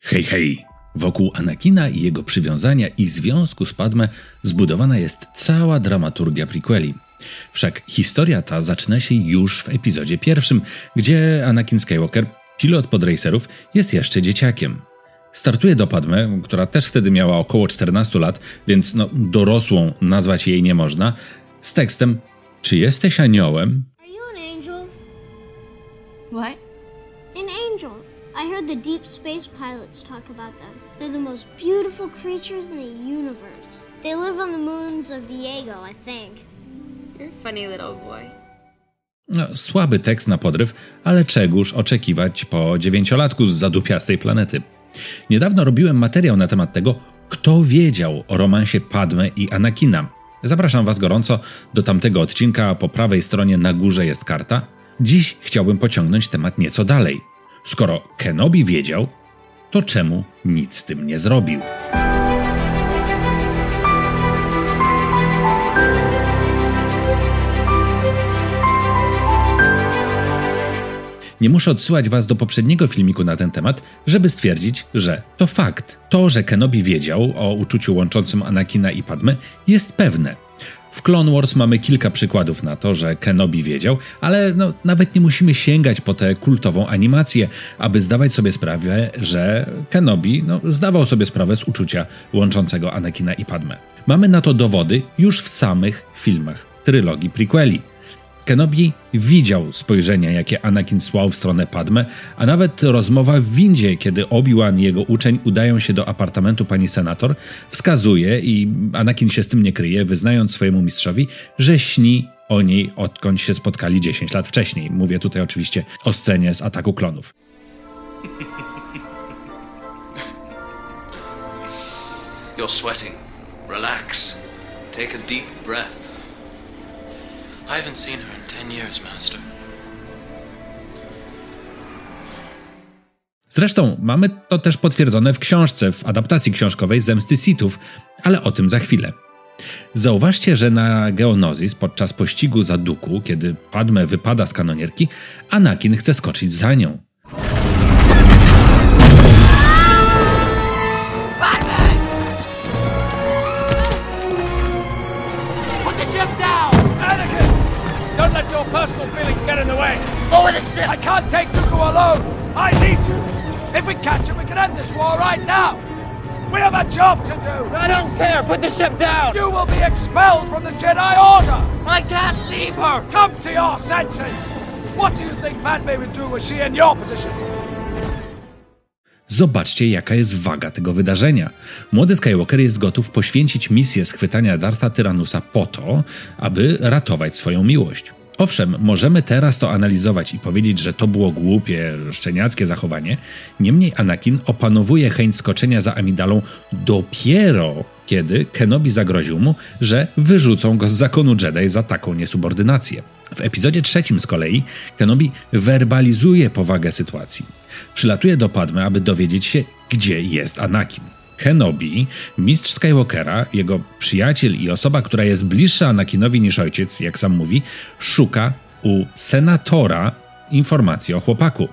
Hej, hej! Wokół Anakina i jego przywiązania i związku z Padme zbudowana jest cała dramaturgia prequeli. Wszak historia ta zaczyna się już w epizodzie pierwszym, gdzie Anakin Skywalker, pilot podracerów, jest jeszcze dzieciakiem. Startuje do Padme, która też wtedy miała około 14 lat, więc no, dorosłą nazwać jej nie można, z tekstem Czy jesteś aniołem? Are you an angel? What? I heard the deep space pilots talk about them. They're the most beautiful creatures in the universe. They live on the moons of Viego, I think. You're a funny little boy. No, słaby tekst na podryw, ale czegóż oczekiwać po dziewięciolatku z zadupiastej planety. Niedawno robiłem materiał na temat tego, kto wiedział o romansie Padme i Anakina. Zapraszam Was gorąco do tamtego odcinka, po prawej stronie na górze jest karta. Dziś chciałbym pociągnąć temat nieco dalej. Skoro Kenobi wiedział, to czemu nic z tym nie zrobił? Nie muszę odsyłać Was do poprzedniego filmiku na ten temat, żeby stwierdzić, że to fakt. To, że Kenobi wiedział o uczuciu łączącym Anakina i Padme, jest pewne. W Clone Wars mamy kilka przykładów na to, że Kenobi wiedział, ale no, nawet nie musimy sięgać po tę kultową animację, aby zdawać sobie sprawę, że Kenobi no, zdawał sobie sprawę z uczucia łączącego Anakina i Padme. Mamy na to dowody już w samych filmach trylogii prequeli. Kenobi widział spojrzenia, jakie Anakin słał w stronę Padme, a nawet rozmowa w windzie, kiedy Obi-Wan i jego uczeń udają się do apartamentu pani senator, wskazuje i Anakin się z tym nie kryje, wyznając swojemu mistrzowi, że śni o niej odkąd się spotkali 10 lat wcześniej. Mówię tutaj oczywiście o scenie z ataku klonów. You're sweating. Relax. Take a deep breath. I haven't seen her ten years, Master. Zresztą mamy to też potwierdzone w książce, w adaptacji książkowej Zemsty Sithów, ale o tym za chwilę. Zauważcie, że na Geonozis podczas pościgu za Duku, kiedy Padme wypada z kanonierki, Anakin chce skoczyć za nią. Right now! We have a job to do! I don't care. Put the ship down. You will be expelled from the Jedi Order! I can't leave her. Come to your senses! What do you think Padme would do were she in your position? Zobaczcie, jaka jest waga tego wydarzenia. Młody Skywalker jest gotów poświęcić misję schwytania Dartha Tyranusa po to, aby ratować swoją miłość. Owszem, możemy teraz to analizować i powiedzieć, że to było głupie, szczeniackie zachowanie, niemniej Anakin opanowuje chęć skoczenia za Amidalą dopiero kiedy Kenobi zagroził mu, że wyrzucą go z zakonu Jedi za taką niesubordynację. W epizodzie trzecim z kolei Kenobi werbalizuje powagę sytuacji. Przylatuje do Padme, aby dowiedzieć się, gdzie jest Anakin. Kenobi, mistrz Skywalkera, jego przyjaciel i osoba, która jest bliższa Anakinowi niż ojciec, jak sam mówi, szuka u senatora informacji o chłopaku.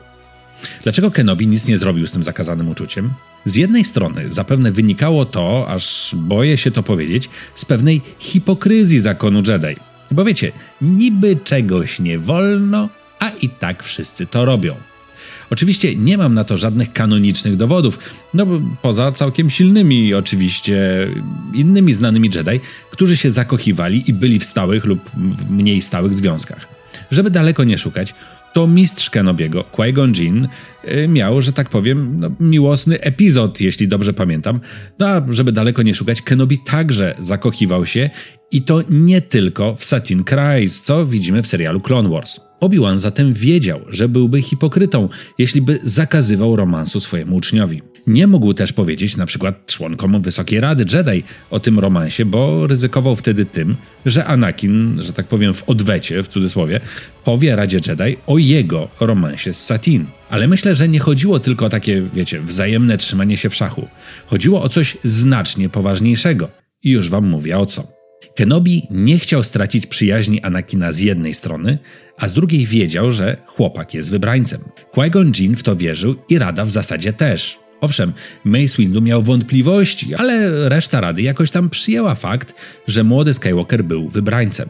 Dlaczego Kenobi nic nie zrobił z tym zakazanym uczuciem? Z jednej strony zapewne wynikało to, aż boję się to powiedzieć, z pewnej hipokryzji zakonu Jedi. Bo wiecie, niby czegoś nie wolno, a i tak wszyscy to robią. Oczywiście nie mam na to żadnych kanonicznych dowodów, no poza całkiem silnymi oczywiście innymi znanymi Jedi, którzy się zakochiwali i byli w stałych lub w mniej stałych związkach. Żeby daleko nie szukać, to mistrz Kenobiego, Qui-Gon Jinn, y, miał, że tak powiem, no, miłosny epizod, jeśli dobrze pamiętam. No a żeby daleko nie szukać, Kenobi także zakochiwał się i to nie tylko w Satin Kryze, co widzimy w serialu Clone Wars. Obi-Wan zatem wiedział, że byłby hipokrytą, jeśli by zakazywał romansu swojemu uczniowi. Nie mógł też powiedzieć na przykład członkom Wysokiej Rady Jedi o tym romansie, bo ryzykował wtedy tym, że Anakin, że tak powiem w odwecie, w cudzysłowie, powie Radzie Jedi o jego romansie z Satin. Ale myślę, że nie chodziło tylko o takie, wiecie, wzajemne trzymanie się w szachu. Chodziło o coś znacznie poważniejszego. I już wam mówię o co. Kenobi nie chciał stracić przyjaźni Anakina z jednej strony, a z drugiej wiedział, że chłopak jest wybrańcem. Qui-Gon Jinn w to wierzył i Rada w zasadzie też. Owszem, Mace Windu miał wątpliwości, ale reszta rady jakoś tam przyjęła fakt, że młody Skywalker był wybrańcem.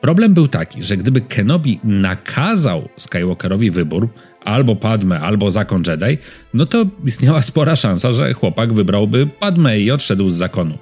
Problem był taki, że gdyby Kenobi nakazał Skywalkerowi wybór, albo Padme, albo zakon Jedi, no to istniała spora szansa, że chłopak wybrałby Padme i odszedł z zakonu.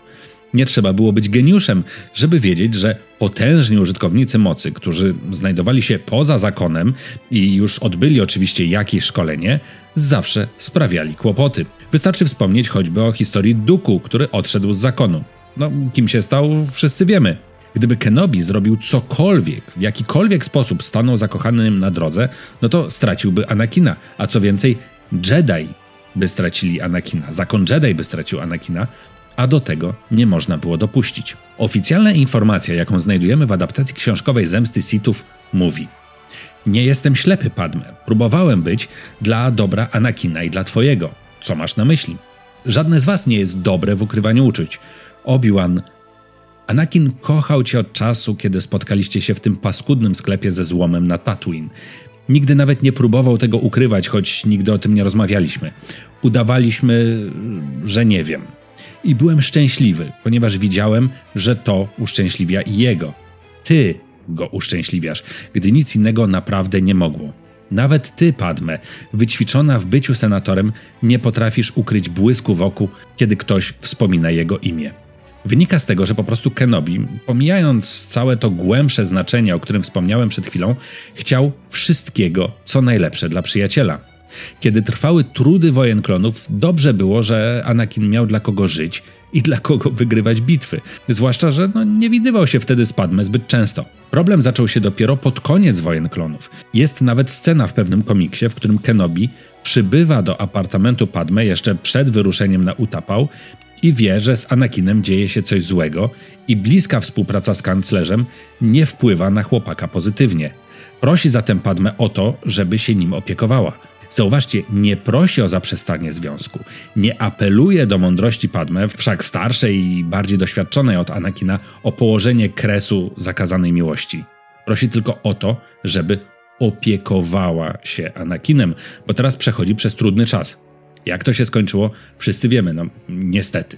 Nie trzeba było być geniuszem, żeby wiedzieć, że potężni użytkownicy mocy, którzy znajdowali się poza zakonem i już odbyli oczywiście jakieś szkolenie, zawsze sprawiali kłopoty. Wystarczy wspomnieć choćby o historii Duku, który odszedł z zakonu. No, kim się stał, wszyscy wiemy. Gdyby Kenobi zrobił cokolwiek, w jakikolwiek sposób stanął zakochanym na drodze, no to straciłby Anakina, a co więcej, Jedi by stracili Anakina, zakon Jedi by stracił Anakina, a do tego nie można było dopuścić. Oficjalna informacja, jaką znajdujemy w adaptacji książkowej Zemsty Sithów, mówi Nie jestem ślepy, Padme. Próbowałem być dla dobra Anakina i dla twojego. Co masz na myśli? Żadne z was nie jest dobre w ukrywaniu uczuć. Obi-Wan Anakin kochał cię od czasu, kiedy spotkaliście się w tym paskudnym sklepie ze złomem na Tatooine. Nigdy nawet nie próbował tego ukrywać, choć nigdy o tym nie rozmawialiśmy. Udawaliśmy, że nie wiem. I byłem szczęśliwy, ponieważ widziałem, że to uszczęśliwia i jego. Ty go uszczęśliwiasz, gdy nic innego naprawdę nie mogło. Nawet ty, Padme, wyćwiczona w byciu senatorem, nie potrafisz ukryć błysku wokół, kiedy ktoś wspomina jego imię. Wynika z tego, że po prostu Kenobi, pomijając całe to głębsze znaczenie, o którym wspomniałem przed chwilą, chciał wszystkiego, co najlepsze dla przyjaciela. Kiedy trwały trudy wojen klonów, dobrze było, że Anakin miał dla kogo żyć i dla kogo wygrywać bitwy. Zwłaszcza, że no, nie widywał się wtedy z Padme zbyt często. Problem zaczął się dopiero pod koniec wojen klonów. Jest nawet scena w pewnym komiksie, w którym Kenobi przybywa do apartamentu Padme jeszcze przed wyruszeniem na Utapał i wie, że z Anakinem dzieje się coś złego i bliska współpraca z kanclerzem nie wpływa na chłopaka pozytywnie. Prosi zatem Padme o to, żeby się nim opiekowała. Zauważcie, nie prosi o zaprzestanie związku, nie apeluje do mądrości Padme, wszak starszej i bardziej doświadczonej od Anakina, o położenie kresu zakazanej miłości. Prosi tylko o to, żeby opiekowała się Anakinem, bo teraz przechodzi przez trudny czas. Jak to się skończyło, wszyscy wiemy, no niestety.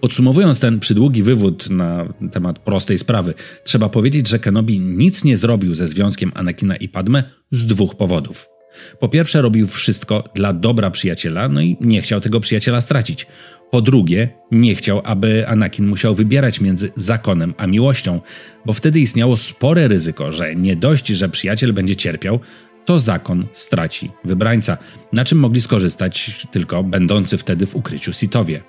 Podsumowując ten przydługi wywód na temat prostej sprawy, trzeba powiedzieć, że Kenobi nic nie zrobił ze związkiem Anakina i Padme z dwóch powodów. Po pierwsze, robił wszystko dla dobra przyjaciela, no i nie chciał tego przyjaciela stracić. Po drugie, nie chciał, aby Anakin musiał wybierać między zakonem a miłością, bo wtedy istniało spore ryzyko, że nie dość, że przyjaciel będzie cierpiał, to zakon straci wybrańca, na czym mogli skorzystać tylko będący wtedy w ukryciu Sitowie.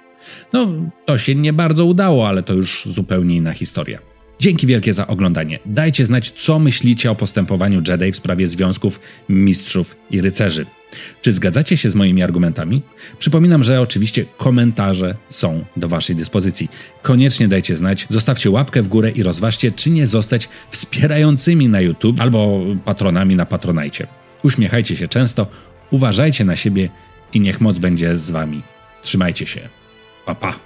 No, to się nie bardzo udało, ale to już zupełnie inna historia. Dzięki wielkie za oglądanie. Dajcie znać, co myślicie o postępowaniu Jedi w sprawie związków mistrzów i rycerzy. Czy zgadzacie się z moimi argumentami? Przypominam, że oczywiście komentarze są do Waszej dyspozycji. Koniecznie dajcie znać, zostawcie łapkę w górę i rozważcie, czy nie zostać wspierającymi na YouTube albo patronami na Patronajcie. Uśmiechajcie się często, uważajcie na siebie i niech moc będzie z Wami. Trzymajcie się. Pa, pa.